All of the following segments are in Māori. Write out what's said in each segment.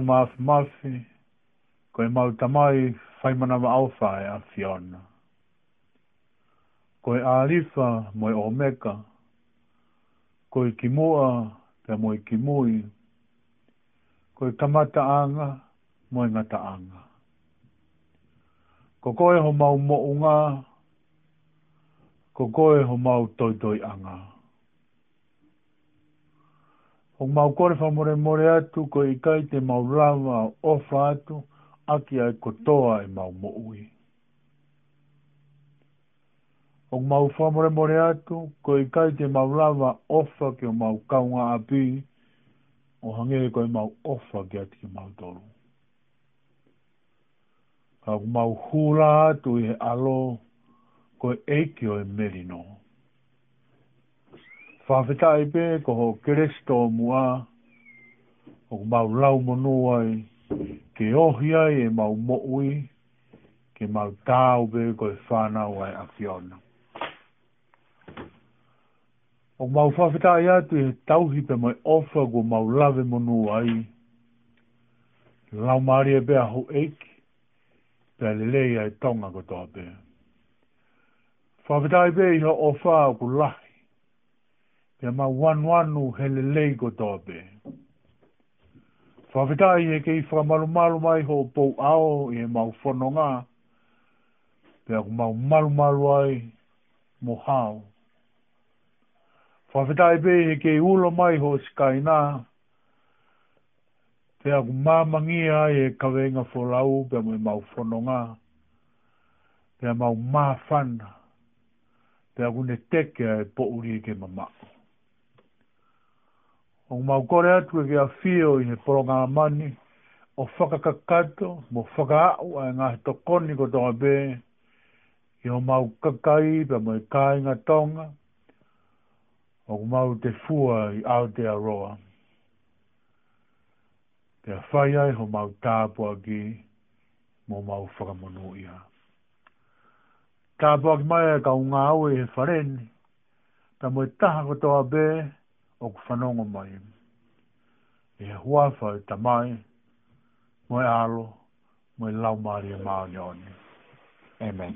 maaf mafi, ko e mau tamai whai manawa au whae a Fiona. Ko e alifa mo e omeka, ko e kimoa pe mo e kimui, ko e tamata anga mo e ngata anga. Ko koe ho mau mo unga, ko koe ho mau toi toi anga. O mau kore wha more more atu ko i kai te mau rawa o ofa atu, aki ai kotoa e mau moui. O mau wha more more atu ko i kai te mau rawa ofa ki o mau kaunga api, o hangere ko i mau ofa ki ati ki mau toru. Ka mau hula atu e alo ko e eiki o e merino. whawhetai pē ko ho keresto mua, ho mau lau monoai, ke ohia e mau mo'ui, ke mau tāu pē ko e whānau ai a fiona. O mau whawhetai atu e tauhi pē mai ofa ko mau lave monoai, lau maari e pē a ho eiki, pē lelei ai tonga ko tō pē. Whawhetai pē iho ofa ko lahi, pe ma wan wanu anu hele lei go tope. Whawhetai e kei malu mai ho pou ao i e mau whanonga, pe aku mau malu ai mo hao. Whawhetai pe e kei ulo mai ho skaina, pe aku mamangia ai e kawenga wholau pe mo e mau whanonga, pe mau mawhana, pe aku ne teke ai po uri e ke mamako o mau kore atu e kia whio i ne poronga mani, o whakakakato, mo whakaau a ngā he tokoni ko tonga bē, i o mau kakai pe mo i kāinga tonga, o mau te fua i Aotearoa. Te a whai ai ho mau tāpua ki, mo mau whakamonu ia. Tāpua ki mai e ka unga au e he wharen, ta mo i taha ko tonga bē, o ku whanongo mai. E hua whau ta mai, moe alo, moe lau maria e maa ni Amen. Amen.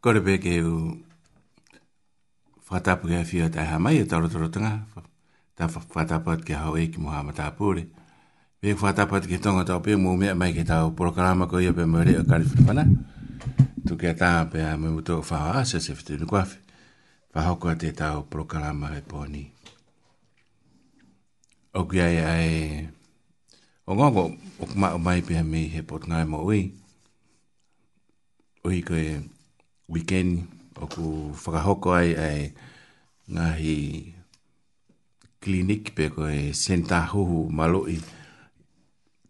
kore peke u whatapu kia fia tai hamai e taro taro tanga, ta whatapu at kia hau e ki moha mata apure. Pe whatapu at kia tonga tau pe mou mea mai ki tau programa ko ia pe mwere o kari whanwana, tu kia ta pe a mwere mutu o whaha asa se fitu nukwafi, whahoko a te tau programa e poni. O kia e ai, o ngongo, o kuma o mai pe a mei he potngai mo ui, ui koe e, weekend o ku whakahoko ai ai ngahi klinik pe ko e senta huhu malo i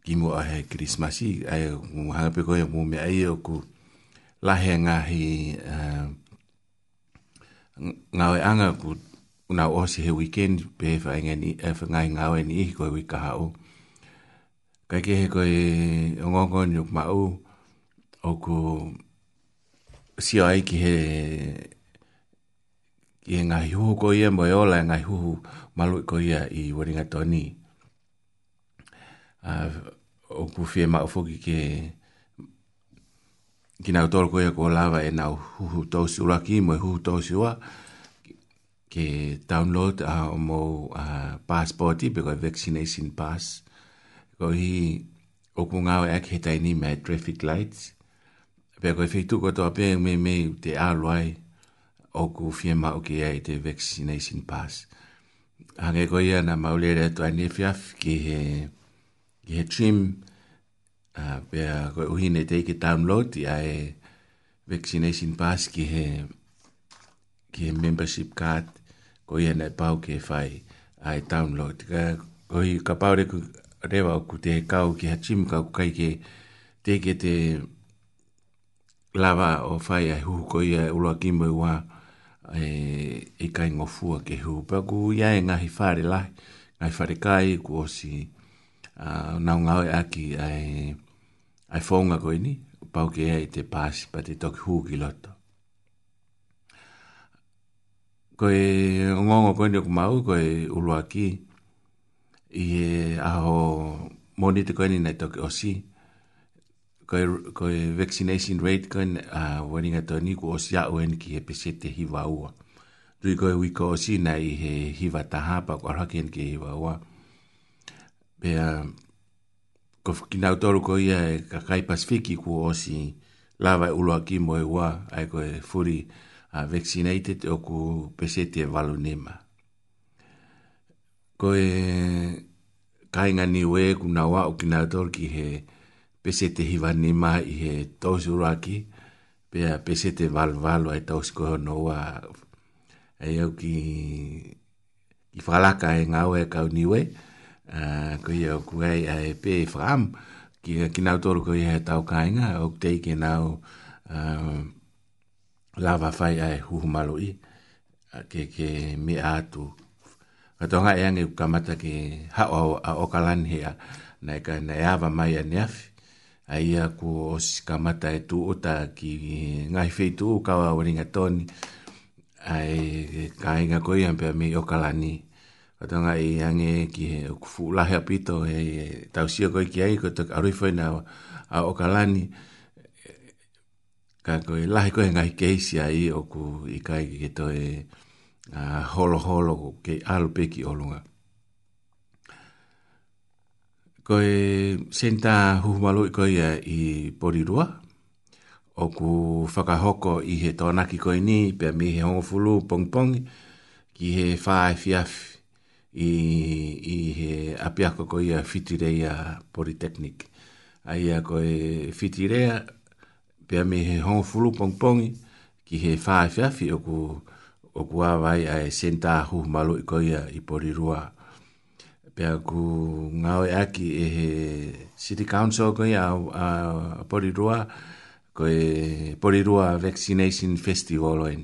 ki mo ahe Christmas i ai mu hanga pe ko e mu mea i o ku lahe ngahi eh, ngawe anga ku una osi he weekend pe e whaingai e ngawe ni ihi koe wikaha o kai ke he koe ongongo ni ukma u o ku si ai ki he ki he ngai huhu ko ia mo e ola e ngai huhu malu ko ia i waringa toni a uh, o ku fie ma o foki ki ki nau tolko ia ko lava e nau huhu tosi ura ki mo e huhu tosi ua ke download a ah, uh, mo uh, ah, passporti pe ko vaccination pass ko hi o ku ngau ek he taini me traffic lights pe ko fitu ko to pe me me te aloi o ku fie ma o ki ai te vaccination pass hange ko ia na maulere to ani fiaf ki he ki he trim a pe ko uhi ne te ki download ia e vaccination pass ki he ki he membership card ko ia na pau ki e fai ai download ka ko i ka pau re ku rewa o ku te kau ki ha trim kau kai ke te ke te te lava o fai ai hu ko ia ulo ki mo wa e e kai ngo fu ke hu pa ku ia e nga fare la ai fare kai ku o si na nga e aki ai ai fonga ko ni pa ke ai te pas pa te tok hu ki lota ko e ngo ngo ko ni ku mau ko e ulo ki i e aho moni te ko ni na tok o si koe, koe vaccination rate koe ne, uh, waringa tō ni ku o si au en ki he pesete hiwa ua. Tui koe wiko o si na i he hiwa taha pa kua raki en ki hiwa ua. Pea, ko kinau toru koe ia e kakai pasifiki ku o si lava e ulo aki mo e ua ai koe furi uh, vaccinated o ku pesete valu nema. Koe kainga ni we kuna wa o kinau toru ki he vaccination pese te hiva ni ma i he tausi uraki, pea pese te val valo ai tausi koe honoa, e au ki, ki whalaka e ngau e kau niwe, uh, ko i au kuei a e pe e whaam, ki, ki nau toru ko i he tau kainga, au te i ke nau uh, lava whai ai huhumalo i, ke, ke me atu. Katoa ngai e angi kamata ki hao a okalani hea, nei ka nei awa mai a neafi, aia ku osi kamata e tuuta ki ngai fei tuu kawa waringa toni ai kainga koi ampe a mei okalani atonga i ange ki he ukufu lahe apito e tausia koi ki aiko tuk arifoi na a okalani ka koi lahe koi ngai keisi a i oku i kai ki to e holo holo ke alpe ki olunga koe senta huhumalo i koe i porirua. O ku whakahoko i he tōnaki koe ni, pia mi he hongofulu pongpong ki he whae fiaf i, i he apiako koe i a fitireia politeknik. Aia koe fitirea, pia mi he hongofulu pongpong ki he whae fiaf i o ku, o ku awai a e senta huhumalo i koe i porirua. rua pea ku ngau e aki e he city council koi a, a, a porirua koi porirua vaccination festival oin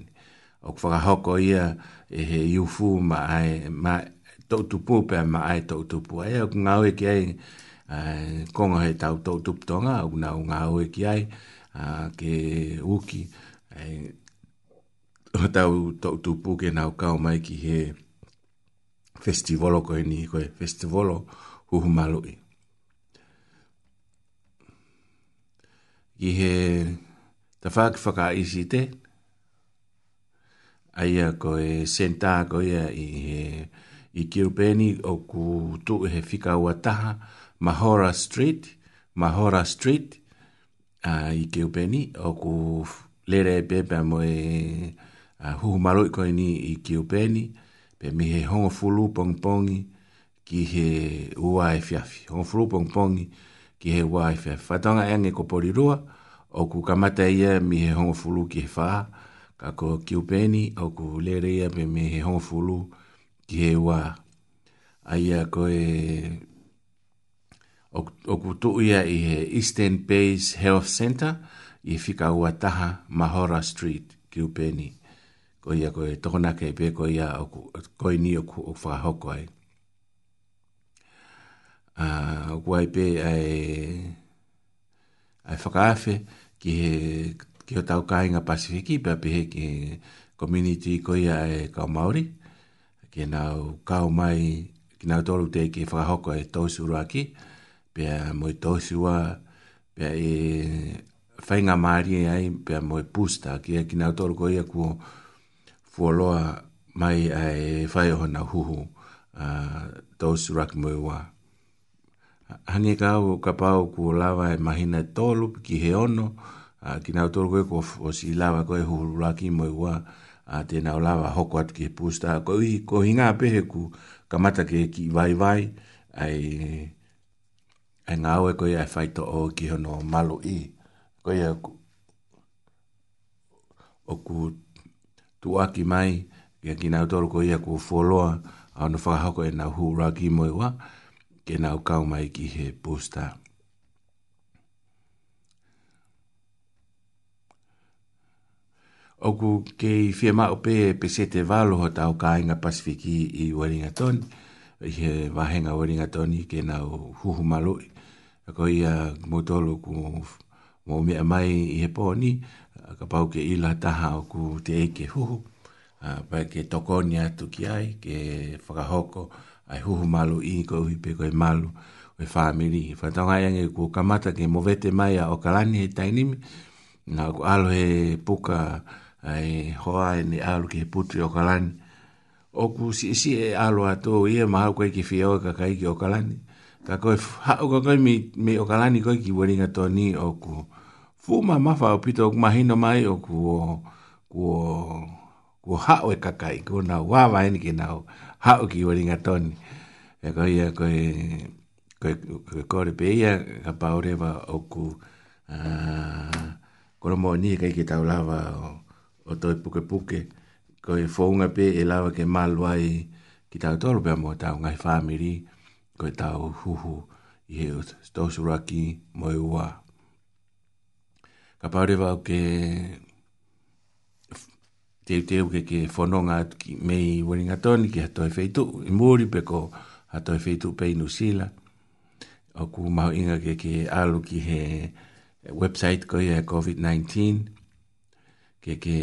o whakahoko ia e he iufu ma ai ma tautupu pea ma ai tautupu e o ngau e ki ai kongo he tau tautupu tonga o ngau ngau e ki ai a, ke uki e, o tau tautupu ke nau kau mai ki he he festivolo ko ni ko festivolo hu hu malu i ki he ta fak faka isi te aia ko e senta ko ia i he i kirupeni o ku tu he fika ua taha Mahora Street Mahora Street a uh, i kirupeni o ku lere e pepe mo e uh, hu hu malu i ko ni i kirupeni i kirupeni pe mi he hongo fulu pongpongi ki he ua e fiafi. Hongo fulu pongpongi ki he ua e fiafi. Whatonga e ange ko porirua, o ku kamata ia mi he hongo fulu ki he whaha, ka ko kiupeni, o ku lere ia pe mi he hongo fulu ki he ua. Aia ko e... O, ku tu ia i he Eastern Base Health Center, i fika ua taha Mahora Street, kiupeni. Kiupeni ko ia ko e pe ko ia o ko ni o ku o fa hoko ai o ku ai pe ai ai ki he ki o tau kai nga pasifiki pe pe ki community ko ia e ka maori ki na o mai ki na tolu te ki fa hoko e to sura ki pe moi to sura pe e fainga mari ai pe mo pusta ki ki na tolu ko ia ku fuoloa mai ai fai o na huhu a dos rak moiwa hangi ka o ka pau ku lava e mahina tolu ki he ono a ki na tolu ko o si lava ko e huhu rak moiwa a te na lava hoko at ki pusta ko i ko hinga pe ku kamata ke ki vai vai ai ai nga e ko e fai to o ki hono malo i ko e ku o tu aki mai ke ki nau toro ko ia ku foloa au na whakahako e nau hu raki moe wa ke nau kau mai ki he posta. Oku kei fia mao pe e pesete valo ho tau kāinga Pasifiki i Waringa Toni, i he wahenga Waringa Toni ke nau huhu maloi. Ako ia motolo ku mo mai i he pōni, a ka pau ke ila taha o ku te eke huhu, a pa ke tokoni atu ki ai, ke whakahoko, ai huhu malu i ko uhi pe koe malu, we whamiri. Whatonga iange ku kamata ke movete mai a o kalani he tainimi, nga ku alo he puka ai hoa e ne alo ke putri o kalani, o ku si si e alo ato ia maha koe ki fia o kakaiki o kalani, ka koe hao kakoe mi, mi o kalani koe ki waringa toni o ku, fu ma ma fa pito mai o ku ku ku ha o ka kai ku na wa wa ni ki na ha o ki wori nga ton e ko ia ko e ko re ka pa o va o ku a ko mo ni e ka ki ta la va o, o to e puke puke ko e fo un ape e la ke mal wa ki ta to lo pe mo ta un ai family ko ta hu hu i e o sto suraki mo e wa ka pāre wau ke te teo ke ke whanonga ki mei waringa tōni ki hatoi whetu i mōri pe ko hatoi whetu pe inu sila o ku mau inga ke ke alu ki he website ko i a COVID-19 ke ke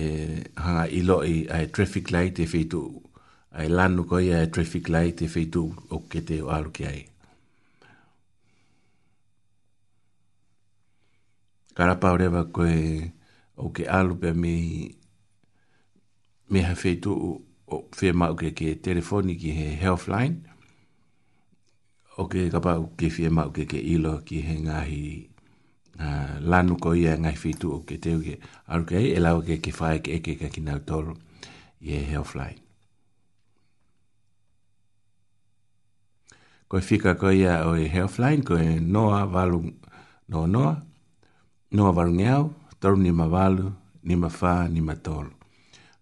hanga ilo i a traffic light e whetu ai lanu ko i a traffic light e whetu o ke te o alu ki ai karapau rewa koe o ke alu pia me me ha feito o fe ma o ke ke telefoni ki he health line o ke kapa o ke fe ma o ke ke ilo ki he ngahi uh, lanu ko ia ngahi feito o ke teo ke alu ke e lau ke ke fae ke eke ka kina utoro i he health line Koe fika koe ia o e health line, koe noa, valung, no noa, noa noa varunge au, tau ni mawalu, ni mawha, ni matolu.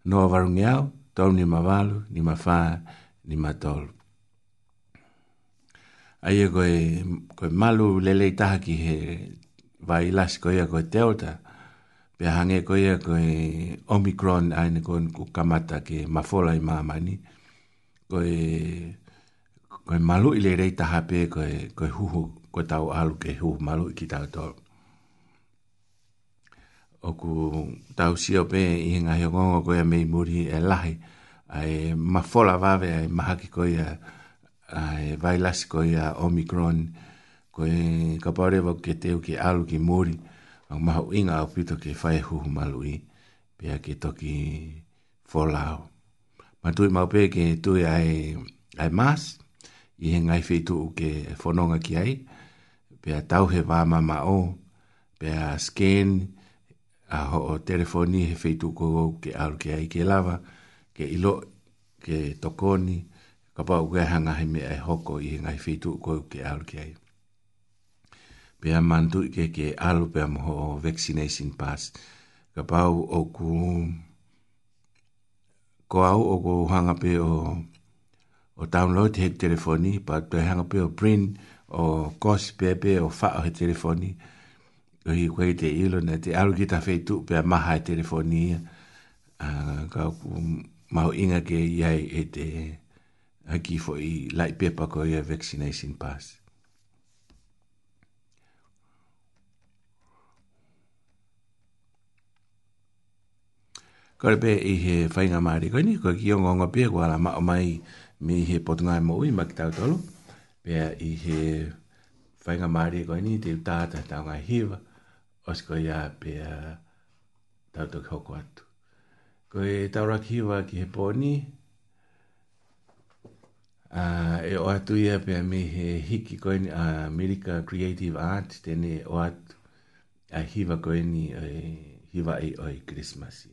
Noa varunge au, tau ni mawalu, ni mawha, ni matolu. Ai e koe, koe malu lelei taha ki he vai lasi koe a koe teota, pe hange koe a koe omikron aine koe ku kamata ke mafola i mamani, koe, koe malu i lelei taha pe koe, koe huhu, koe tau alu ke huhu malu i ki tau tolu o ku tau si o pe i hinga he o ko ia mei muri e lahi ai ma fola vave ai mahaki ko ia ai vai lasi ko ia omicron ko e ka pare wa ke teu ki alu ki muri o maho inga o pito ke fai huhu malui pe a ke toki fola o ma tui mau pe ke tui ai ai mas i hinga i feitu u ke fononga ki ai pe a tau he vama ma o pe a skeni a ho o telefoni he feitu kogo ke aru ke ai ke lava, ke ilo, ke tokoni, ka pa uke hanga he me ai e hoko i hinga he feitu kogo ke aru ke ai. Pea mantu ike ke alu pea moho o vaccination pass, ka pa u oku, ko au oku hanga pe o, o download he telefoni, pa tu hanga pe o print, o kosi pepe o fa o he telefoni, pa hi kwei te ilo ne te aru ki ta feitu pe a maha e telefonia ka ku mau inga ke iai e te a ki fo i lai pepa ko i a vaccination pass. Kore pe i he whainga maari koe ni, koe ki o ngongo pe kua la mao mai mi he potungai e mo ui maki tau tolo. Pea i he whainga maari koe ni, te utata tau ngai hiwa osko ia pe a tauto ki hoko atu. Ko e taura ki hiwa ki he pōni, e o atu ia pe a me he hiki koe ni America Creative Art, tene o atu a hiwa koe ni hiwa e oi Christmas. Christmas.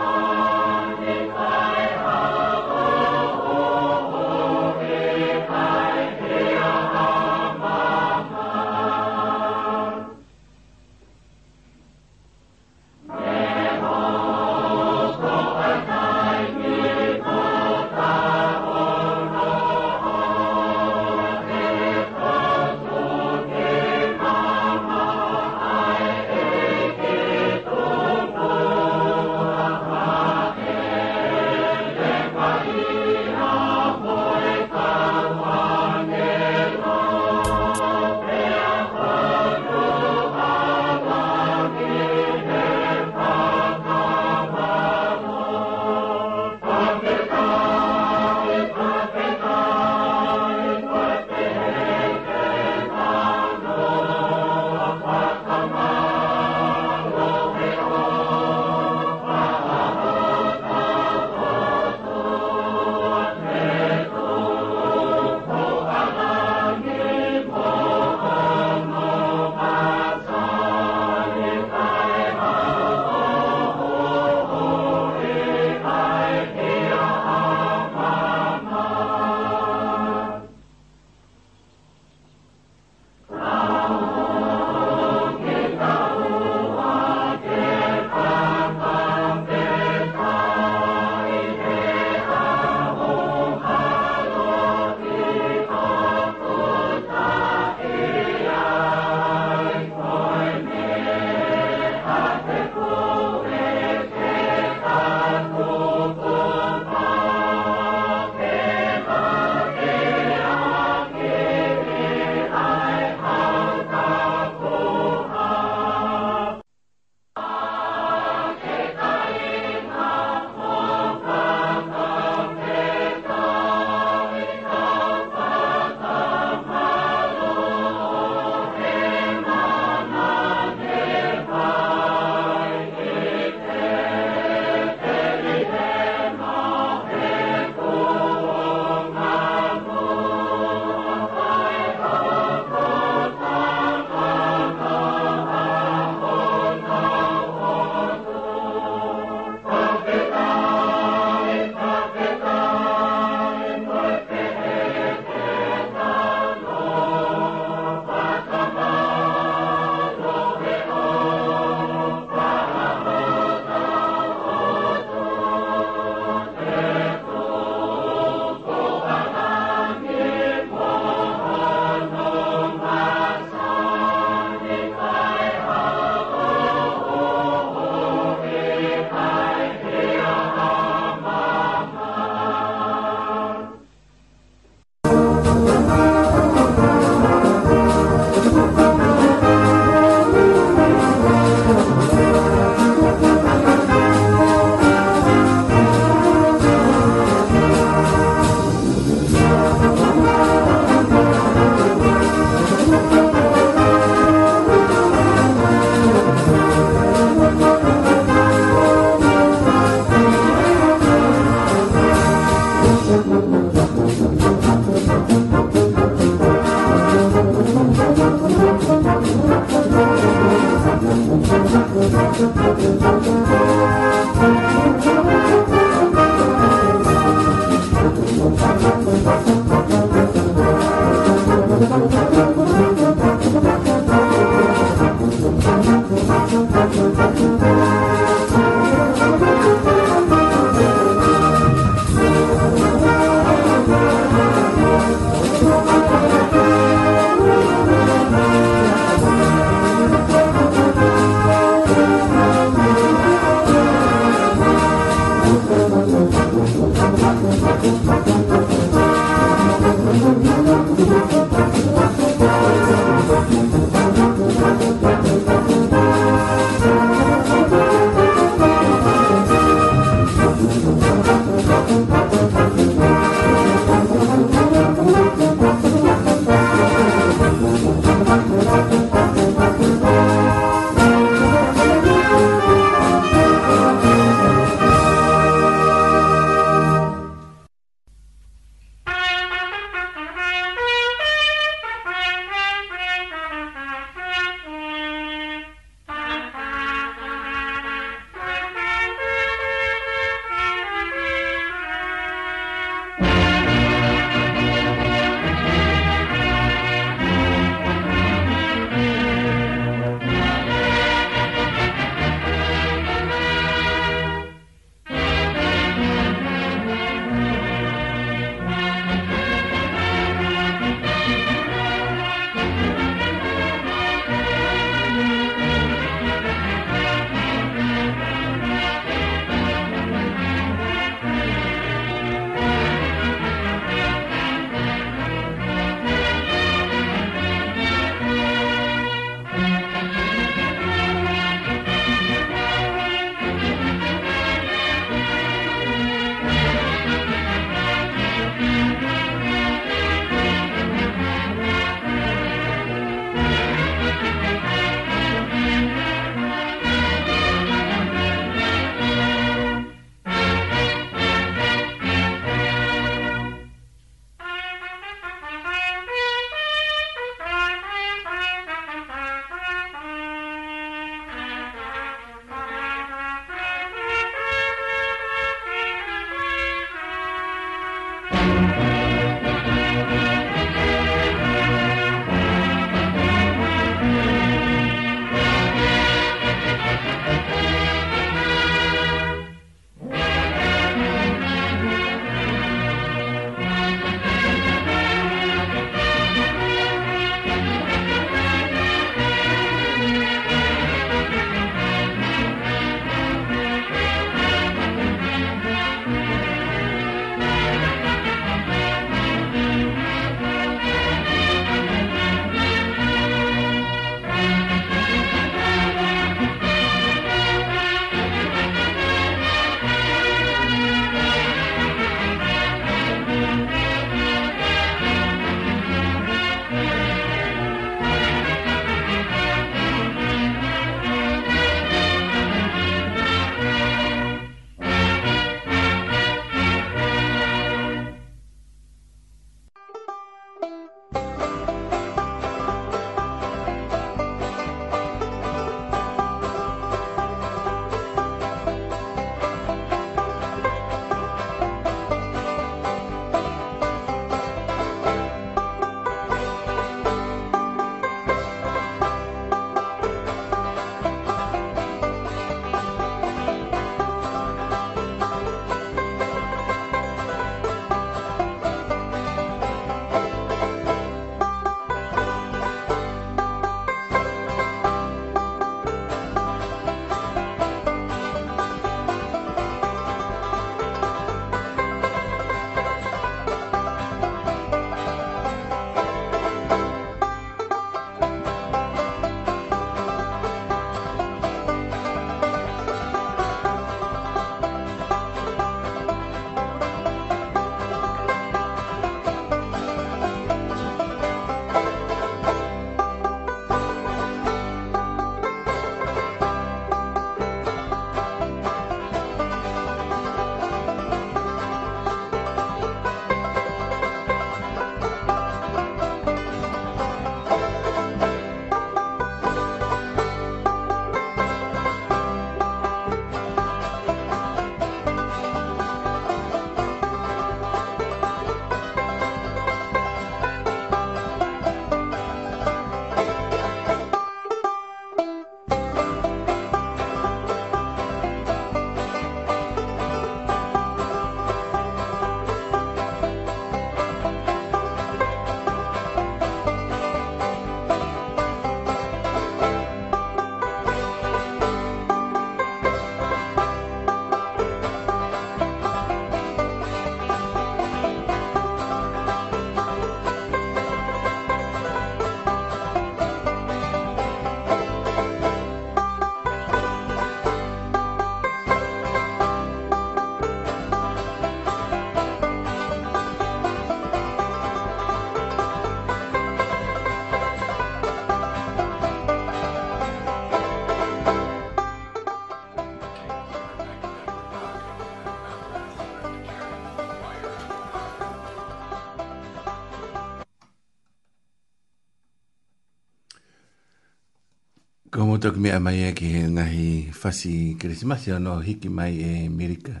Komo toki mea mai e ki he ngahi whasi kirisimasi ono hiki mai e Amerika,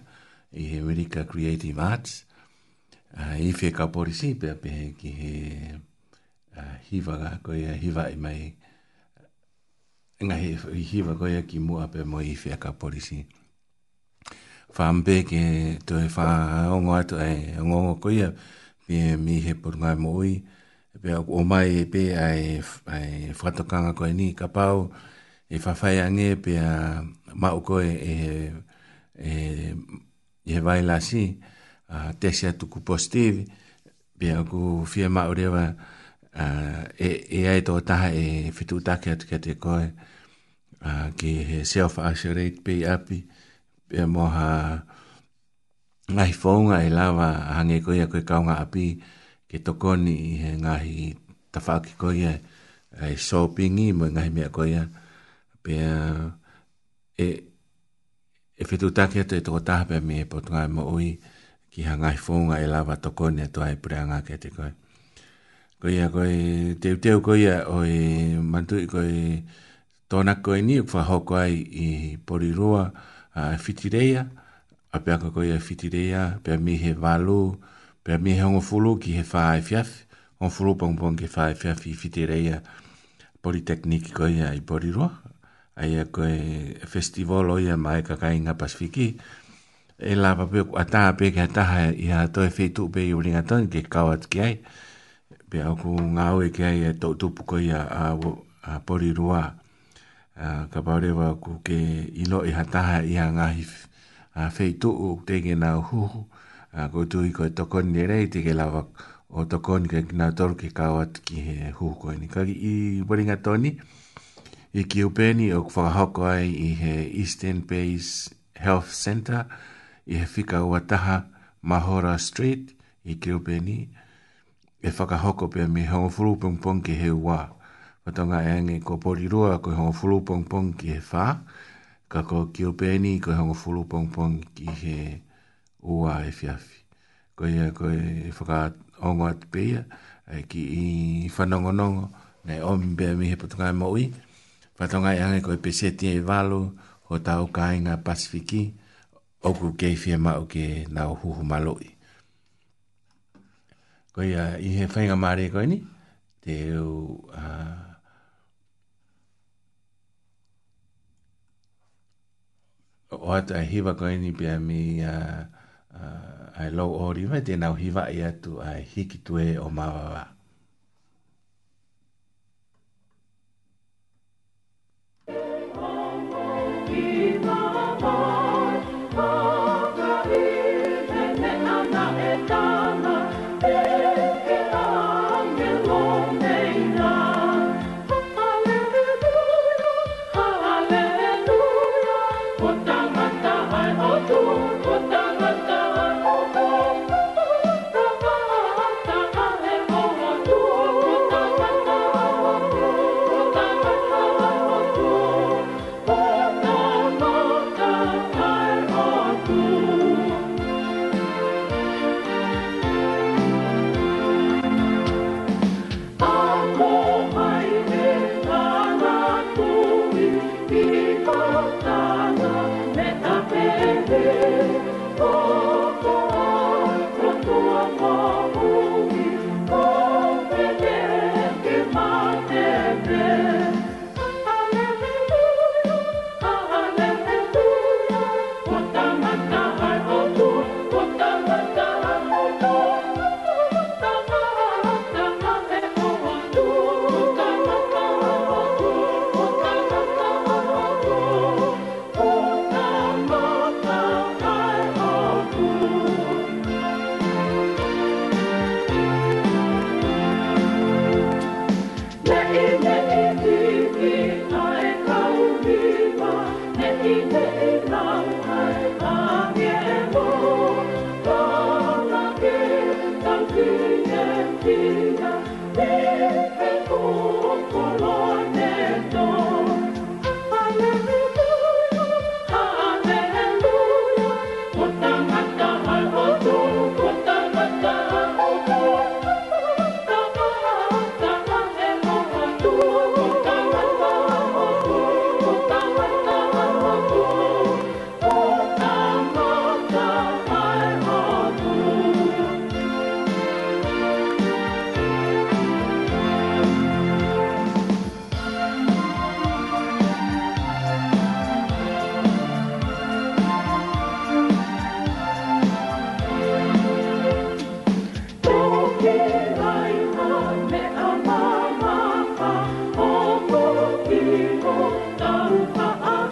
i he Amerika Creative Arts. Uh, I whi e ka porisi pia pe ki he hiva ga koe a hiva i e mai. Ngahi i hiva koe a ki mua pe mo i whi e ka porisi. Whaampe ke tue whaongo atu e ongo koe a pia mi he porunga mo ui. Uh, E pe o mai e pe ai ai fato kanga ko ni kapau e fa fa ya nge pe a ma o ko e e e e vai la si a te se tu ku positive pe a ku fie ma ore va a e e ai to ta e fitu ta ke te te ko a ki he self isolate pe api pe mo ha ngai fonga e lava hange ko ya ko kaunga api a ke tokoni i he ngahi tawhaki koia e sōpingi mo ngahi mea koia pe e e whetu take atu e toko taha pe me e potu ngai e mo ui ki ha ngahi fōnga e lawa tokoni atu ai pura ngā ke te koia koia koi teu teu koia o e mantu koi tōna koi ni ukwha hoko ai i porirua a fitireia a pe ako koia fitireia pe mi he valu a pe mi he ngo fulu ki he fa ai fiaf on fulu pon pon ki fa ai fiaf i fitereia poli tekniki ko ia i poli ro ai a ko e festival o ia mai ka kai nga pasfiki e la va pe ata pe ka ta ha i ha to e feitu pe i ulinga ton ki kawat ki ai pe a ku nga o e ki ai e to tu pu ko ia a, a poli ro a ka paure ku ke ilo i ha ta ha i ha ngahi a feitu u te ke na uhuhu a ko tu i ko toko ni rei te ke lava o toko ni ke kina toru ke kawat ki he huko ni ka ki i waringa toni i ki upeni o kwa hoko ai i he Eastern Base Health Center i he fika ua taha Mahora Street i ki upeni e whaka hoko pia me hongo furu pong pong ki he ua Whatonga e ange ko porirua ko hongo furu pong pong ki he whā. Ka ko ki upeni ko hongo furu pong pong ki he whā o a e fiafi. Ko ia ko e whaka ongo at pia, e ki i whanongo nongo, nei o mi bea mi he patungai e maui, patungai e ange ko e peseti e valo, ho tau ka inga pasifiki, oku keifia ma uke na uhuhu maloi. Ko ia i he whainga maare ko ini, te u... Uh, o hata hiva ko ini pia mi... Uh, Ah, ai lo o ri mai te nau hiva e to ai hiki tu e o mawawa.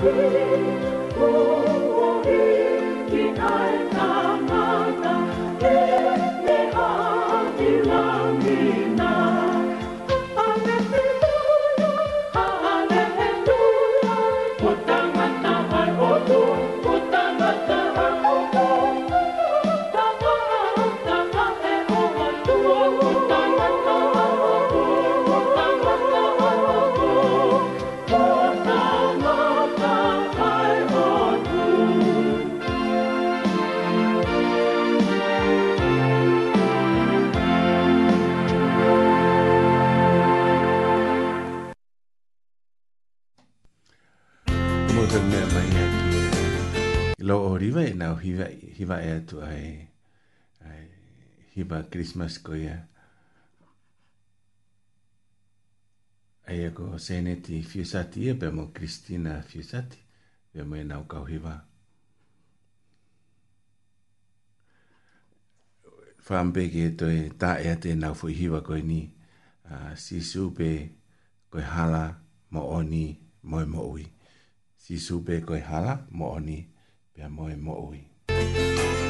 Oh. ba Christmas ko ia. Ai e ko seneti fiusati ia pe mo Christina fiusati pe mo e nau kauhiwa. Whaampeke e toi tā ea te nau fu hiwa koi ni. Uh, si supe koi hala mo oni moe mo ui. Si supe koi hala mo oni pe moe mo ui. Thank you.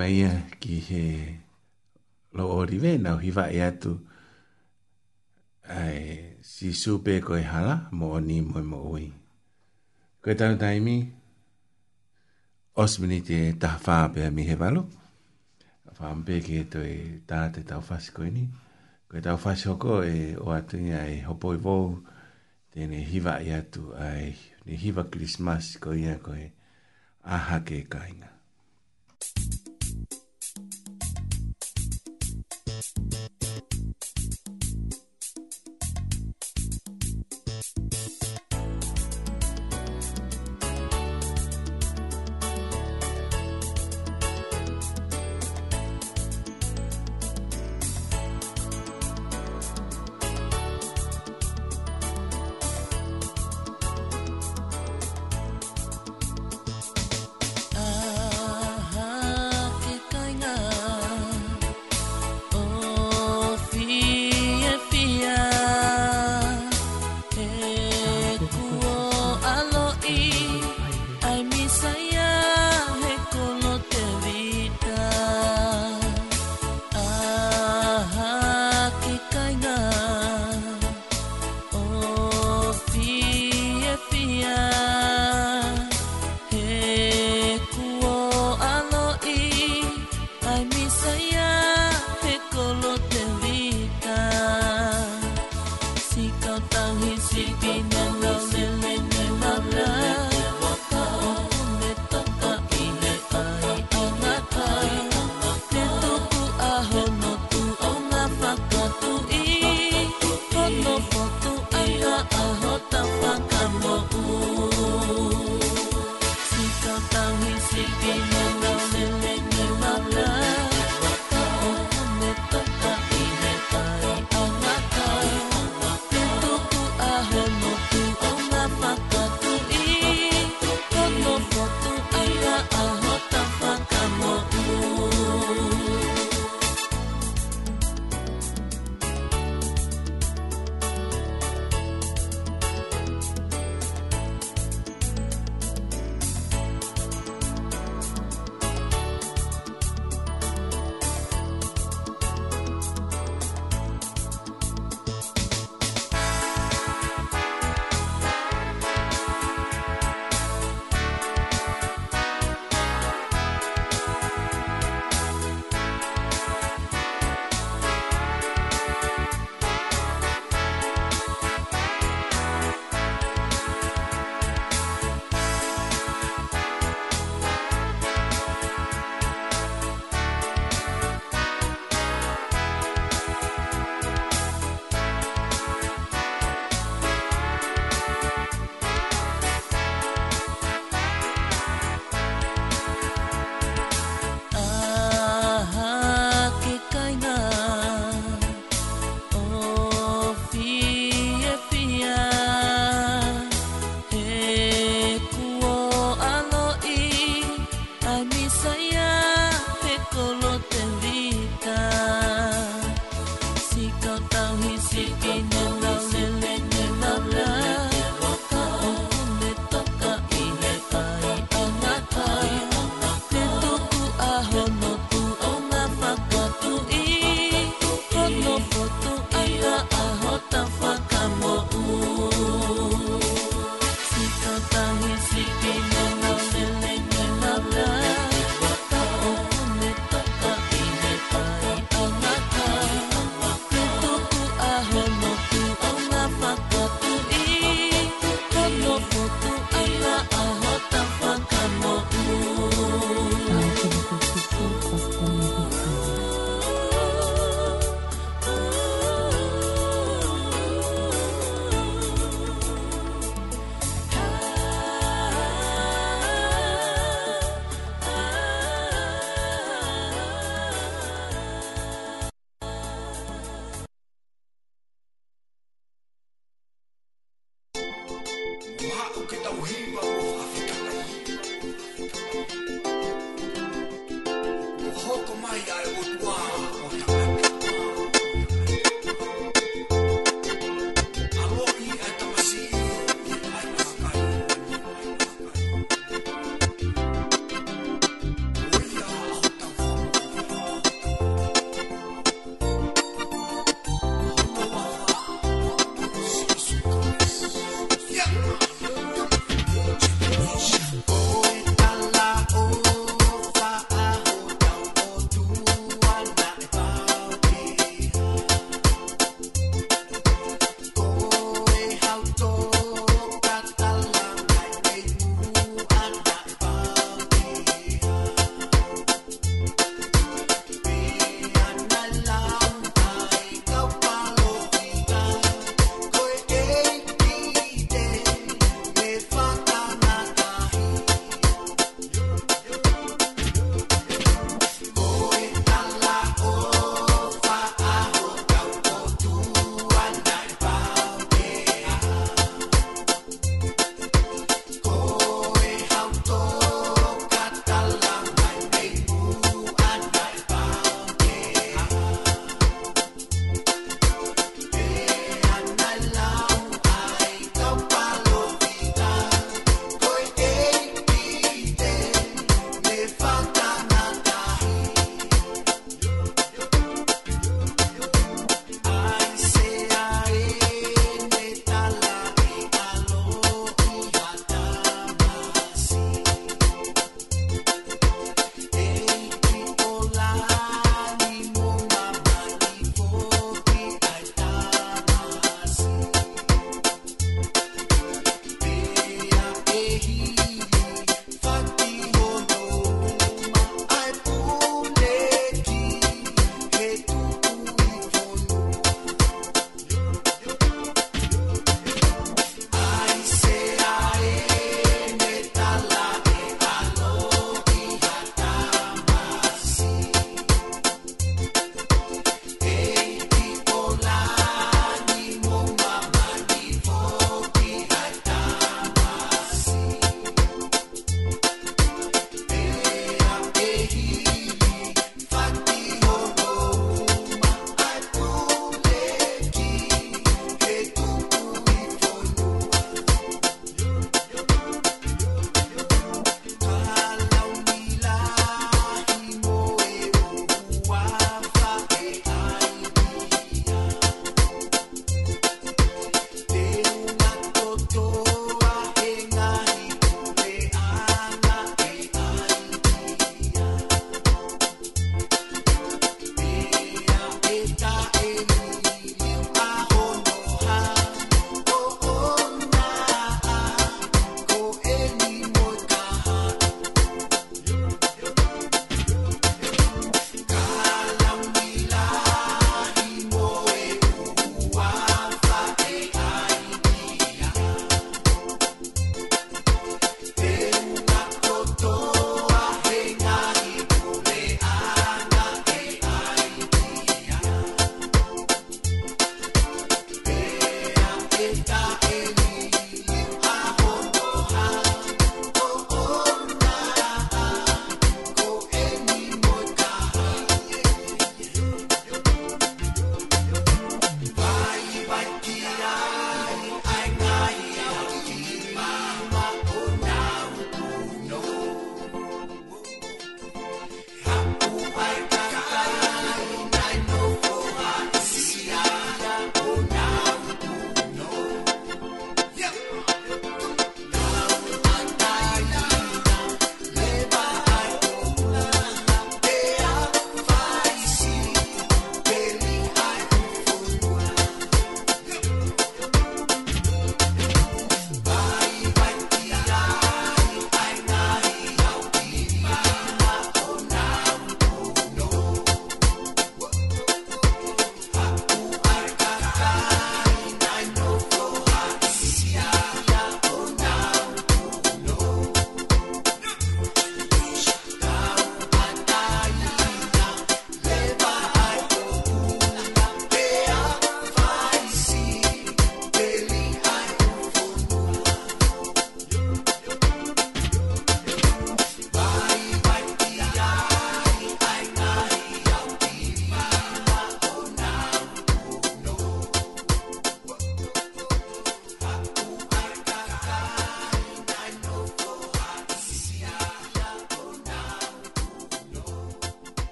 mai ia ki he lo ori me nau hi wa atu ai si supe ko e hala mo ni mo mo ui. Ko e tanu taimi, osmini te ta whaapea mi he walo. Whaampe ke e toi ta te tau whasi ko ini. Ko e tau whasi hoko e o atu ni ai hopo i vou te ne hiva i atu ai ne hiva Christmas ko ia ko e aha ke kainga.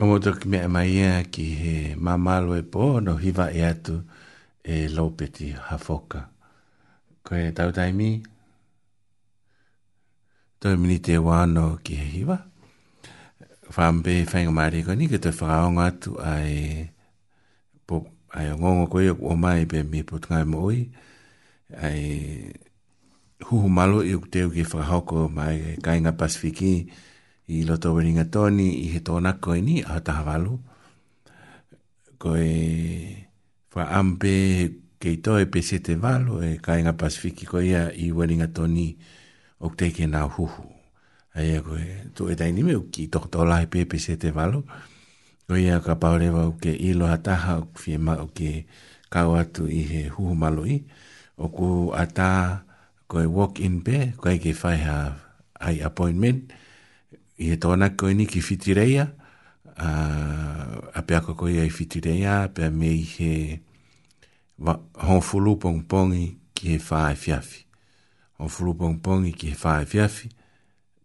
o mo to me mai e ki he ma malo e po no hiva e atu e lopeti hafoka ko e tau tai mi to te wa no ki he hiva fam be fenga mari ko ni ke te fraunga tu ai po ai ngongo koe yo o mai be mi po tngai mo oi ai hu malo e te ki fraoko mai kainga pasifiki ai i loto weringa toni i he tōna koe ni a taha walu. Koe wha ampe kei toi pe sete walu e kainga pasifiki koe ia i weringa toni o teke nā huhu. Aia koe, tu e tai nime uki toko tō lai pe pe sete walu. Koe ia ka paurewa uke ilo hataha uke ma uke kau atu i he huhu malui. Oku ata koe walk-in pe, koe ke whaiha ai appointment i he tōna koe ni ki whitireia, uh, a pia ko koe ai whitireia, a pia me i he hōwhulu pongpongi ki he whae fiafi. Hōwhulu pongpongi ki he whae fiafi,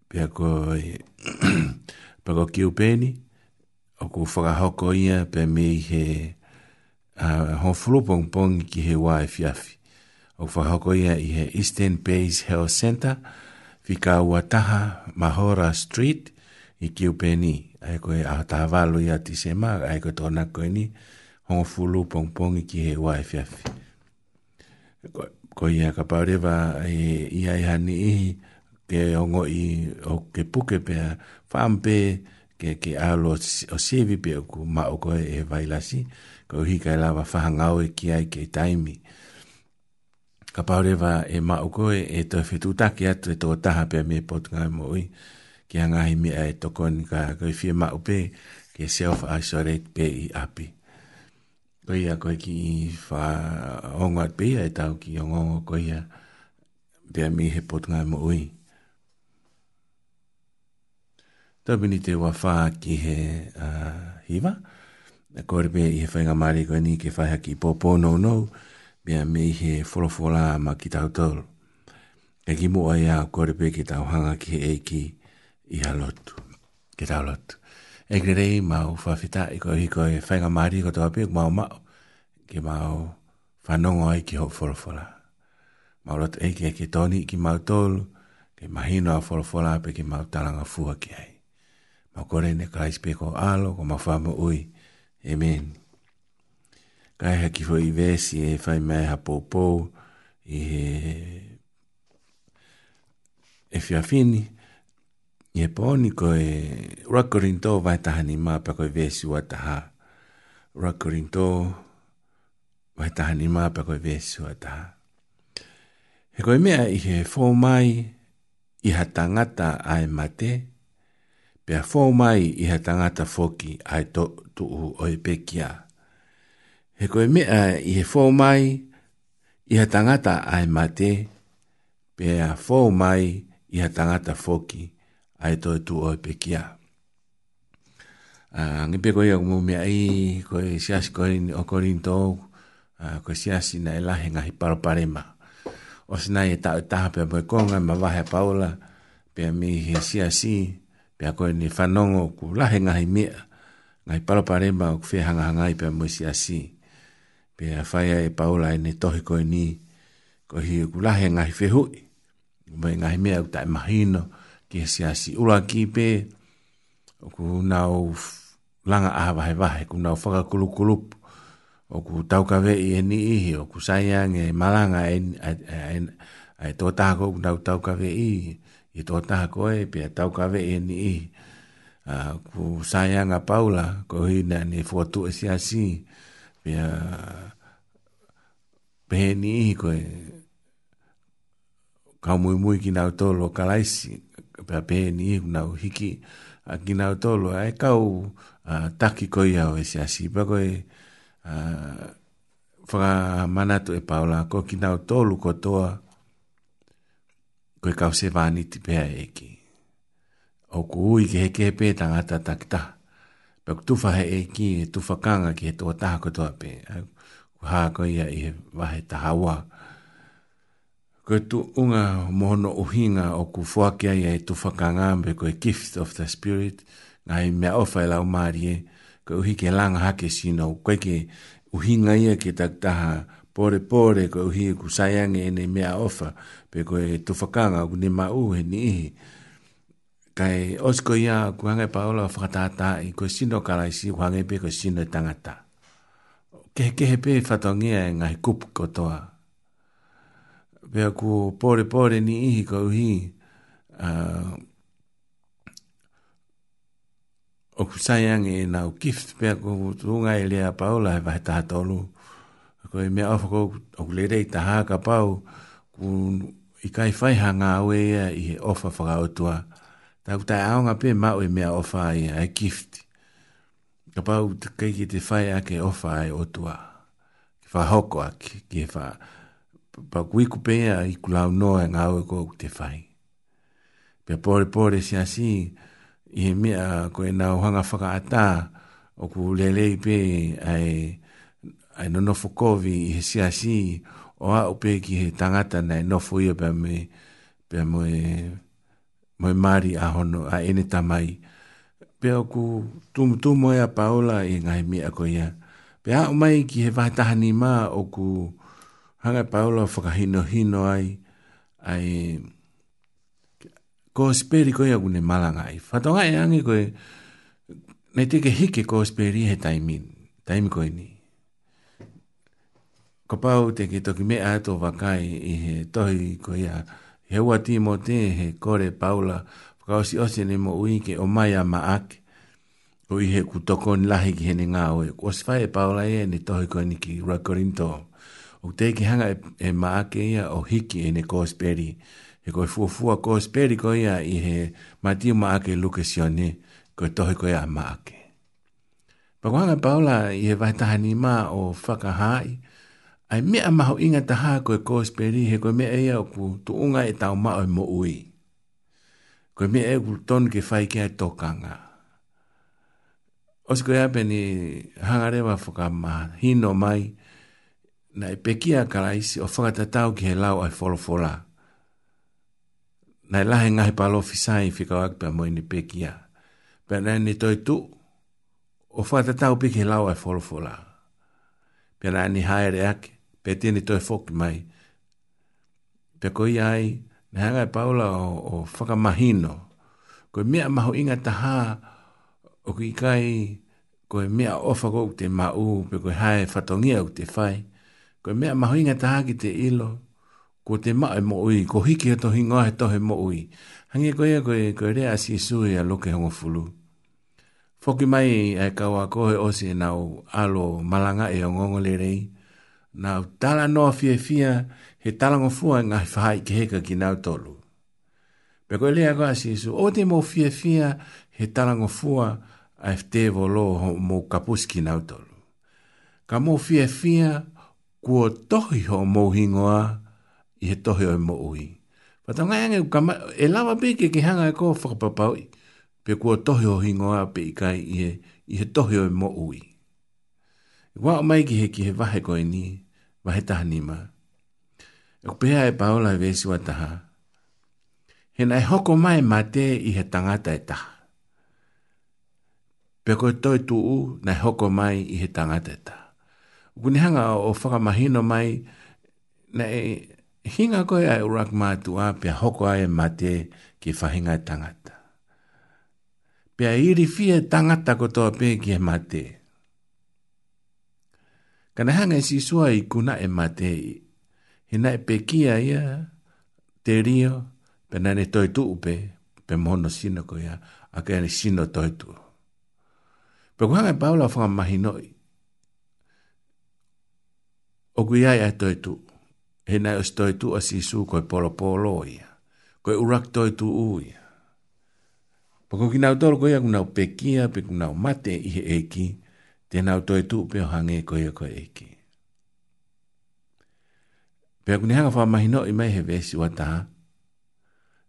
pia ko e pako ki upeni, o ku whakahoko ia, pia me i he hōwhulu uh, pongpongi ki he wae fiafi. O ku whakahoko ia i he Eastern Base Health Center, fika wataha mahora street i kiupeni ai koe a tawalo ia tisema ai koe tona koe ni hongo fulu pongpong i ki he wae fiafi koe ia ka paurewa i ia i hani ihi ke ongo i o ke puke pea whaampe ke ke alo o sivi pe o ku ma o koe e vailasi koe hika i e lawa whahangau e ki ai ke taimi ka paure wa e ma uko e, e to fitu taki atu e to taha pe me pot ngai mo ui ki a ngahi mea e tokon ka koe fie ma upe ke self isolate pe i api koe ia koe ki i wha ongo at pe e tau ki ongo ongo koe ia pe me he pot ngai mo ui Tāpini te wafā ki he uh, hiva, e kore pe i he whainga mārī koe ni ke whaiha ki pōpō nou nou, no mea mei he wholawhola ma ki tau tau. E ki mua ia kore pe ki tau hanga ki he eiki i halotu. Ki tau lotu. E kre rei mau whawhita i koe hiko e whainga maari i koto api ki mau mau ki mau whanongo ai ki ho wholawhola. Mau lotu eiki e ki toni ki mau tolu ki mahino a wholawhola pe ki mau talanga fua ki hei. Mau kore ne kaispeko alo ko mau whamu ui. Amen. Amen ai haki hoi vesi e whai mai ha pōpou i he e whiawhini. E I he pōni ko e rakorin tō vai tahani mā pa koi vesi wa taha. Rakorin tō vai tahani mā pa koi vesi wa taha. He koi mea i he fō mai i ha tangata ai mate. Pea fō mai i ha tangata fōki ai tō tuu oi pekiaa he koe mea i he fō mai, i ha tangata ai mate, pe a fō mai i ha tangata fōki, ai toi tu oi pe kia. Uh, ngi pe koe au mea i, koe siasi koe ni okorin tōu, uh, ah, koe siasi na elahe ngahi paro parema. O sina i e tau taha pe a moe konga, ma wahe a paola, pe a mi he siasi, pe a koe ni whanongo ku lahe ngahi mea, ngahi paro parema o kwe hanga hangai pe a moe siasi. Si pe a faia e paola e ne tohi koe ni ko hi e ku lahe ngahi whehui ma e ngahi mea utai mahino ki e siasi ura ki pe o ku nau langa aha vahe vahe ku nau whakakulukulup o ku tauka vei e ni ihi o ku saiang e malanga e, e, e, e, e tōtaha ko ku nau tauka vei i e tōtaha ko e pe a tauka vei e ni ihi uh, ku saiang a paula ko hi na ni fuatu e, e siasi e Pia peheni ihi koe kaumui mui ki nau tolo kalaisi. Pia peheni ihi nau hiki a ki nau tolo. Ai e kau a, taki koe iau esi asi. Pia koe whaka manatu e paula ko ki nau tolu ko toa koe kau se ti pēa eki. Oku ui ke heke he pētanga takitaha pe tu fa he e ki tu fa kanga ki to ta ko to pe ha ko ia i va he ta hawa ko tu unga mono uhinga o ku fo ki ia e tu fa kanga be ko gift of the spirit nai me ofa e lau o marie ko uhi ke lang ha sino ko ke uhinga ia ke ta ta pore pore ko uhi ku sayang e ne me ofa pe ko e tu fa kanga ku ni ma u ni kai osko ia kuanga paola fatata i ko sino kala si kuanga pe ko sino tangata ke ke pe e nga kup ko toa pe ku pore pore ni i ko hi a o kusayang e na gift pe e ko tunga ele a paola vai ta tolu ko me afo ko o le dei ta ha ka pau ku i kai fai hanga we e ofa fa ka o toa Tau tai aonga pe mau e mea ofa a ai gift. Ka pau te keiki te a ke ofa ai o tua. Ki wha hoko ake, ki e wha. Pa kuiku a i kulau noa e ngau e kou te whai. Pea pore pore si asi, i he mea ko e nau hanga whaka ata o ku lelei pe ai, ai no nofo kovi i he si asi o a upe ki he tangata nei nofo ia pe me, pe me, pe moi mari a hono a ene tamai. Pea ku tumutu moia paola i ngai mea koia. Pea o mai ki he vaitaha ni maa o ku hanga paola o whakahino hino ai. Ai ko speri koia kune malanga ai. fatonga e angi koe nei teke hike ko speri he taimi Taimi koe ni. Ko pau teke toki me ato wakai i he tohi koia. Ko pau he wa te he kore paula ka osi osi ni mo ui ke o mai ama ake o i he kutoko ni lahi ki hene ngā oe o si e paula e ni tohi koe ni ki rakorinto o te ki hanga e, e ma ake ia o hiki e ne kosperi he koe fuafua kosperi ko ia i he mati ma ake luke sione koe tohi koe a ma ake pa paula i he vaitaha ni ma o whakahai ai mea maho inga taha koe kōsperi he koe mea ea o ku tuunga e tau mao e mo ui. Koe mea ea ku tonu ke whai kia e tokanga. Osi koe ape ni hangarewa whaka ma hino mai na e pekia karaisi o whakata tau ki he lau ai wholofola. Na e lahe ngahe palo fisai whika wak pia ni pekia. Pia nai ni toi tu o whakata tau piki he lau ai wholofola. Pia nai ni haere ake pe tiene to fok mai pe ko yai me hanga e paula o, o faka mahino ko me ma ho inga ta o ki kai ko me o fa ko te mau, pe ko hai fa tonia u te fai ko me ma ho inga ta ki te ilo ko te ma e mo ui ko hiki to hinga he to he mo ui hangi ko ia ko e ko rea si su ia loke ke hongo fulu Foki mai e kawa ko kohe osi e nau alo malanga e o ngongo rei na tala no fie fie he tala ngo fua nga fa ke heka ki na tolu pe ko lea ko asi so o te mo fie fie he tala fua a fte volo mo kapus ki na tolu ka mo fie fie ko tohi ho mo hingoa i he tohi o mo ui pa ta nga e lava e pe ki hanga ko fo pa pe ko tohi ho hingoa pe kai i he, tohi o mo ui Wa o mai ki heki he wahe koe ni, wahe taha ni ma. E ko kupea e paola e vesi wa taha. He e hoko mai ma te i he tangata e taha. Pea koe toi e tu u, na hoko mai i he tangata e taha. Kunihanga o whakamahino mai, na hinga koe ai urak mātua, pea hoko ai e ma te ki whahinga e tangata. Pea iri fie tangata ko kotoa pe ki he mātea. Kana hanga si sua i kuna e matei. He nai pekia ia, te rio, pe nane toi tu upe, pe mono sino ko ia, a kene sino toi tu. Pe kuhanga e paula whanga mahi noi. O kuia ia toi tu. He nai os toi tu a si su koi polo polo ia. Koi urak toi tu u ia. Pako ki nau toro koi a kunau pekia, pe kunau mate i he eki. Pe tēnau toi tū pēo hange koe koe eki. Pēo kune hanga wha mahino i mai he vesi wa taha,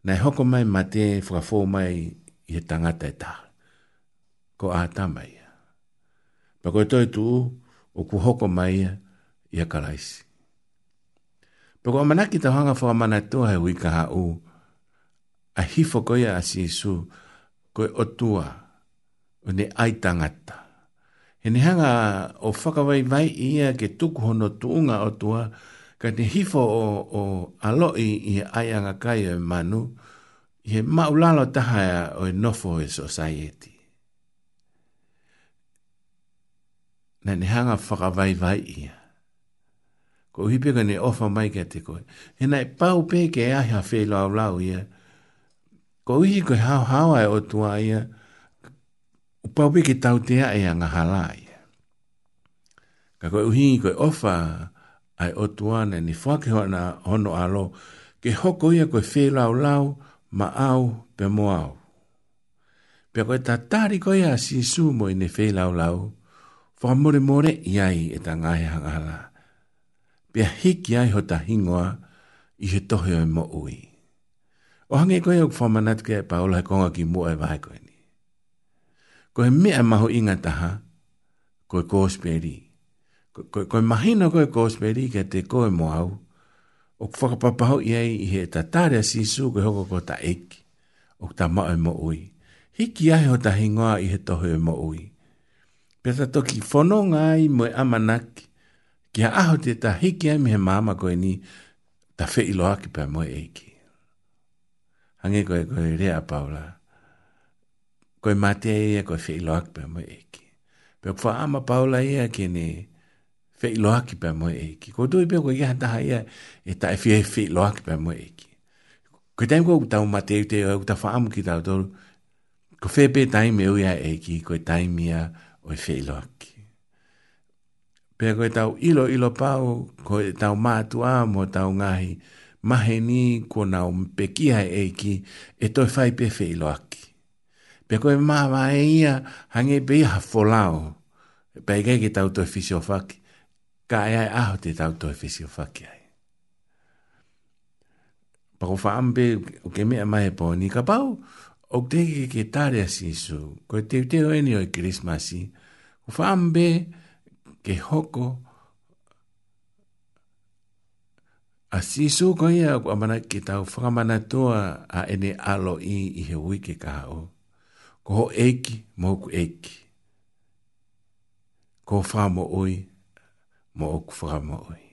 nai hoko mai ma te whakafo mai i he tangata e taha, ko āta mai ia. Pēo koe toi tū o ku hoko mai i a karaisi. Pēo koe manaki tau hanga wha mana tua he wika ha u, a hifo koe a si isu koe otua o ne ai tangata he nehanga o whakawai mai ia ke tuku hono tuunga o tua, ka te hifo o, o aloi i he aianga kai o e manu, he maulalo taha e, o e nofo e society. Na nehanga whakawai mai ia. Ko hipeka ne ofa mai kia te koe. He nai pau pe ke ahi hawhelau lau ia. Ko uhi koe hau hawai e o tua ia, o paupe ki tau te ae a ngaha lai. Ka koe uhingi koe ofa ai o tuane ni whake hona hono alo ke hoko ia koe whee lau lau ma au pe mo au. Pe koe ta tari koe a si sumo mo i ne whee lau lau wha more more iai e ta ngahe hangala. Pe a hiki ai ho ta hingoa i he tohe o mo ui. O hange koe au whamanat ke paula he konga ki mua e vahe koe ko he mea maho inga taha, ko he kōsperi. Ko, he mahina ko he kōsperi, ke te ko he moau, o ku whakapapaho i ei i he tatare a sisu, ko he hoko ko ta eki, o ku ta mao e mo ui. Hiki ahe ho ta hingoa i he toho e mo ui. Pea toki whono ngai mo e amanaki, ki a aho te ta hiki ahe mi he mama ko e ni, ta whee iloa ki pa mo e eki. Hange ko e ko e rea paulaa koe mate e ia koe whei loak pe mo eki. Pia kwa ama paula ia e, ki ni whei loak pia mo eki. Koe tui pia koe iha taha ia e ta e whei whei loak pia mo eki. Koe taim koe utau mate e te oe uta whaamu ki tau tolu. Koe whei pia taim e uia eki koe taim ia oe whei loak. Pia koe tau ilo ilo pau koe tau mātua mo tau ngahi. Maheni kona o pekiha eki e toi whai pia whei loak. Pe koe maa maa e ia hange pe ia hafolao. Pe e ai kei ke tauto e fisio whaki. Ka ea e aho te tauto e fisio whaki ai. Pako whaam pe o ke mea mai e po ni ka pau. O te ke ke tare a sisu. Koe te te o eni o e krismasi. O whaam pe ke hoko. A sisu koe ia o amana ke tau whakamana toa a ene alo i i he wiki ka hao ko ho eki mo ku eki ko fa mo oi mo ku fa mo oi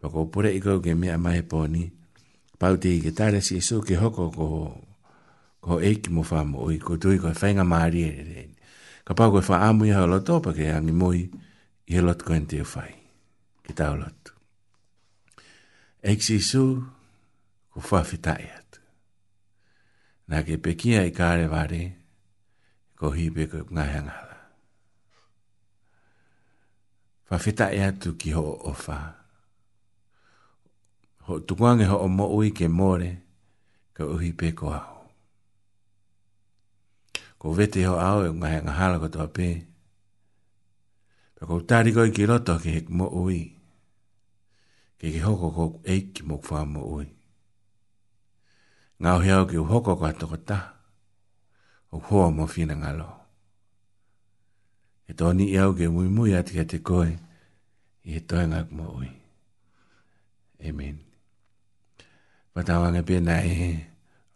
pa ko pore i ke me a mai poni pa u te i ke tare si so ke hoko ko ko eki mo fa mo oi ko tui ko fainga maari e re ka pa ko fa amu i hao loto pa ke angi moi i he lot koen te fai ki tau lotu eki si so ko fa fitai atu Nā ke pekia i kāre vare, ko pe ko ngahanga fa fita e atu ki ho ofa ho tukwange ho mo ui ke more ko uhi pe ko au ko vete ho ao e ngahanga hala ko tope ko tari ko ki roto ke hek mo ui ke ki hoko ko eiki mo kwa mo ui ngau heo ki uhoko ko atoko taha o hoa mo fina ngalo. E toni i au ke mui mui ati ka te koe, i e toi ngak mo ui. Amen. Patawanga pena e he,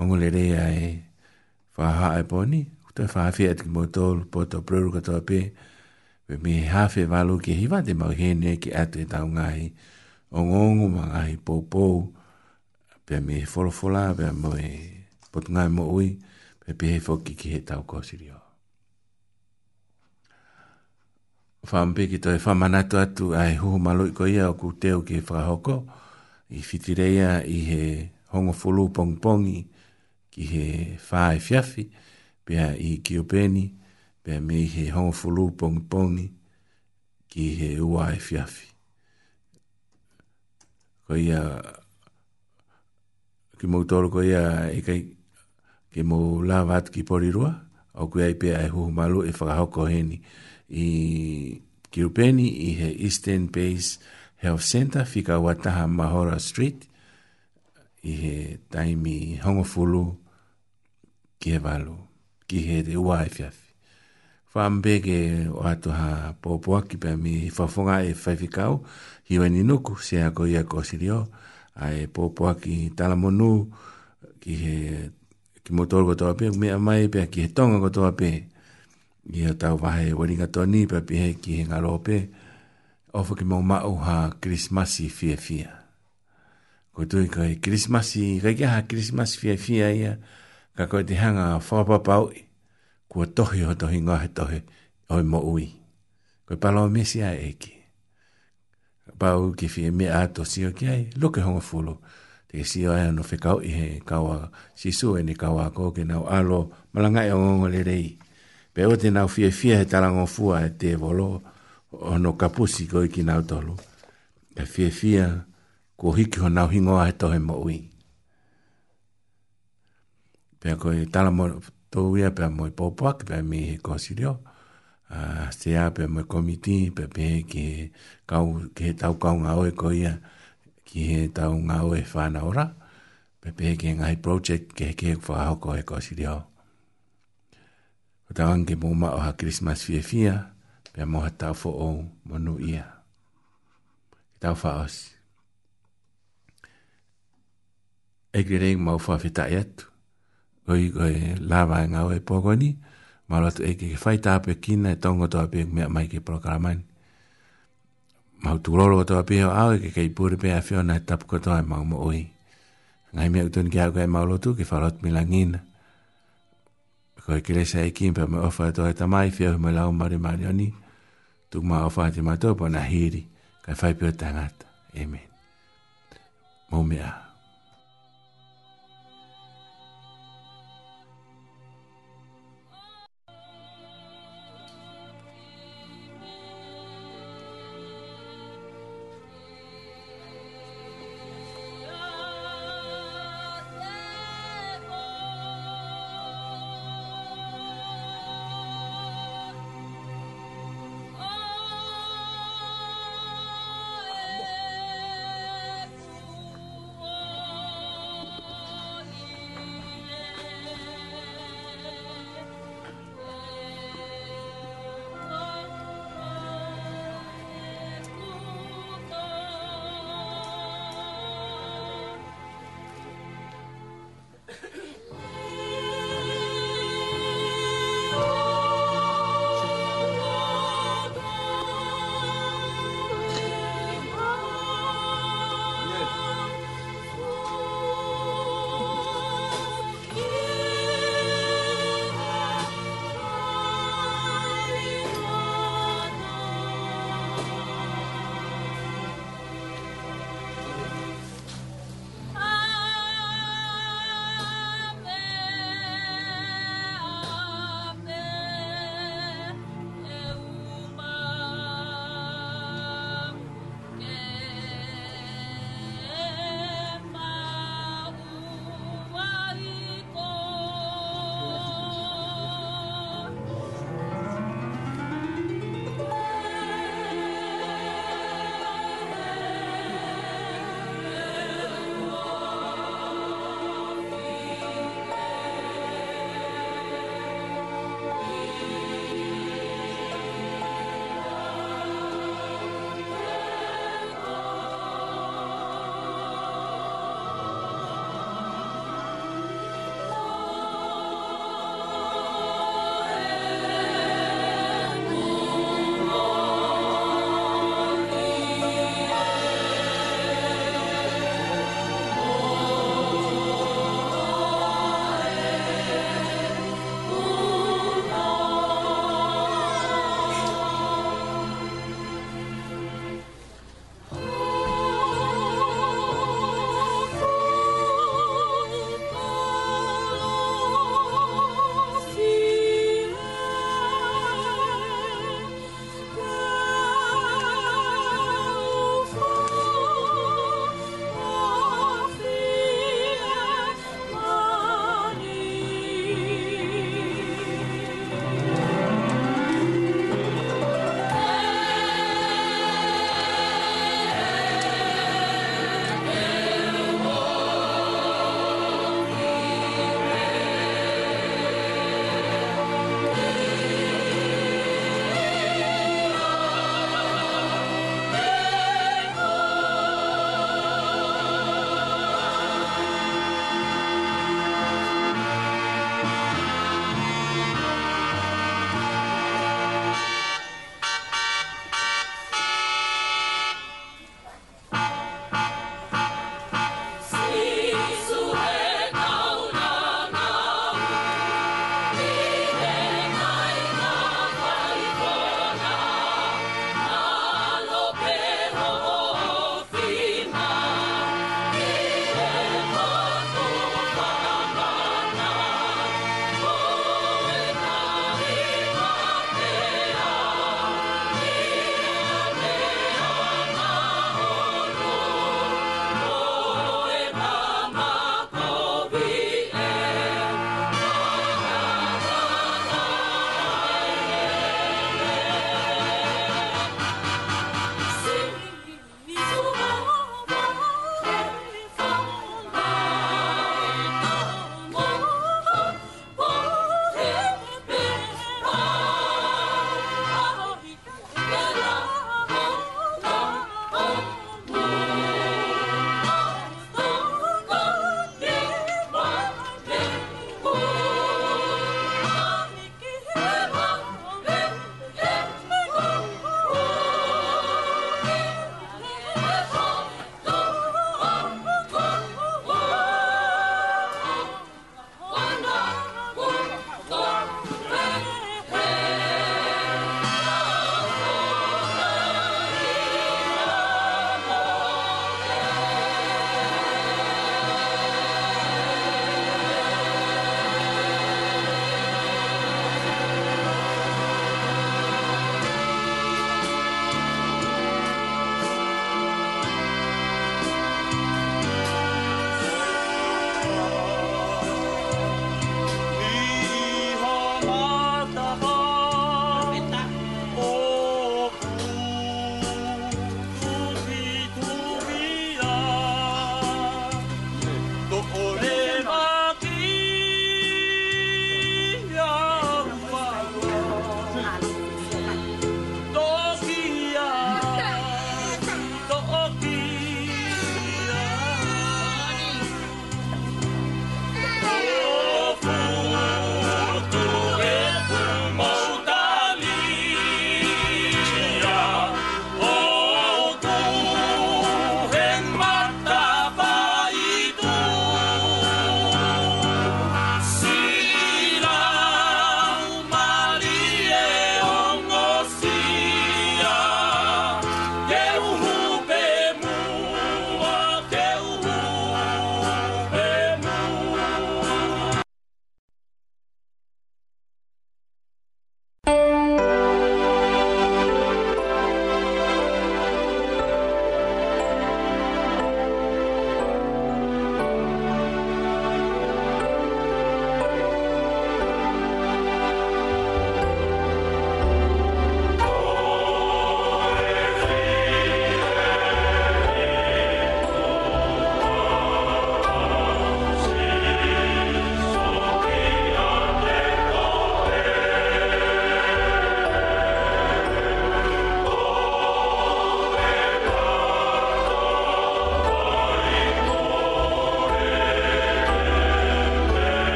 ongule rea e, whaha e poni, kuta whaha fia ati mo tolu, poto pruru katoa pe, pe me hawhi walu ke hiwa te mau hene ke atu e tau ngahi, o ngongu ma ngahi pou pou, pe me wholofola, pe mo e, potu ngai mo ui, pe e pihe foki ki he tau kōsiri o. Whaampe ki toi whamanatu atu ai huhu malui ko ia o ku teo ki whakahoko i fitireia i he hongo fulu pongpongi ki he whae fiafi pia i kiopeni pia me i he hongo fulu pongpongi ki he uae fiafi. Ko ia ki mautoro ko ia e kai e mo la vat ki pori rua o kui ai pe ai hu malu e whakahoko heni i kirupeni i he Eastern Base Health Center fika wataha Mahora Street i he taimi hongofulu ki he valu ki he te ua e fiafi whambege o atu ha pōpua ki pe mi whafunga e whaifikau hi wani nuku se ako ia kosirio a e pōpua ki talamonu ki he ki motor ko tawa pia, mea mai pia ki he tonga ko tawa pia. I a tau wahe waringa toni pia pia ki he ngaro pia. Ofa ki mau mau ha Christmasi fia fia. Ko tui koe Christmasi, kai kia ha Christmasi fia fia ia, ka koe te hanga whapapau i. Kua tohi o tohi ngā he tohi oi mo ui. Koe palo mesi a eki. Pau ki fia mea ato si o ki ai, luke hongo fulu. Pau ki fia mea ato si o ki ai, luke hongo fulu te si o ano fe kau i he kaua si su e ni kaua ko ke nau alo malanga e ongo le rei. Pe o te nau fie fie he talango fua e te volo o no kapusi ko i ki nau tolu. E fie fie ko hiki ho nau hingoa he tohe mo ui. Pea ko i tala mo tau ia pea mo i popoak pea mi he kosi rio. Uh, se a pea mo i komiti pea pe ke kau, ke tau kau ngā oe ko ia. Pea ki he tau ngā ue whāna ora, pe pe ke ngai project ke he kei whāhoko e kōsi reo. O tau anke mōma o ha Christmas fia fia, pe moha tau fō o monu ia. Ki tau whāos. E kri rei mau whāwhita e atu, koi koi lāwa e ngā ue pōkoni, Mā rātu e ke whaita ape kina e tongo tō ape mea mai ke programani mau tu lolo to ape a ke kai pur pe a fiona e tap ko to e mau mo oi ngai me utun ke ga mau lotu ke farot milangin ko ke le sai e kim pe me ofa to ta mai fi me lau mari mari ani tu ma ofa ti ma to pa na hiri ka fai pe ta nat amen mo me a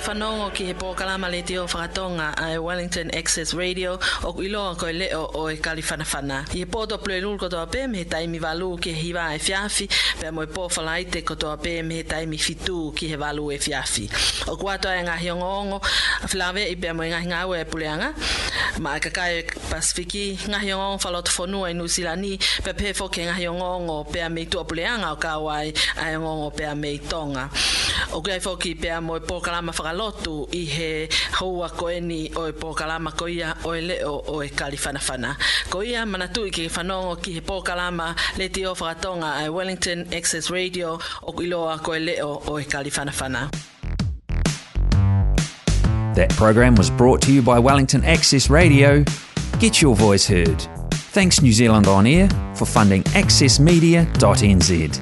whanongo ki he pōkalama le te o whakatonga a Wellington Access Radio o ok iloa koe leo o e kaliwhanawhana. I he pōto plue lulu kotoa pē me he taimi walu ki he hiwa e fiafi pe mo e pōwhalaite kotoa pē me he taimi fitu ki he walu e fiafi. O kuatoa e ngahi ongo a whilawe i pe mo e ngahi ngau e puleanga ma e kakai e pasifiki ngahi ongo whalotu whanua i nusilani pe pē fo ke ngahi ongo pe a meitua puleanga o kawai a ngongo pe a meitonga. O kia foki e pōkalama whakalotu i he houa o e pōkalama ko ia o e leo o e Ko ia manatu i ke whanongo ki he pōkalama le o whakatonga Wellington Access Radio o iloa ko e leo o e That program was brought to you by Wellington Access Radio. Get your voice heard. Thanks New Zealand On Air for funding accessmedia.nz.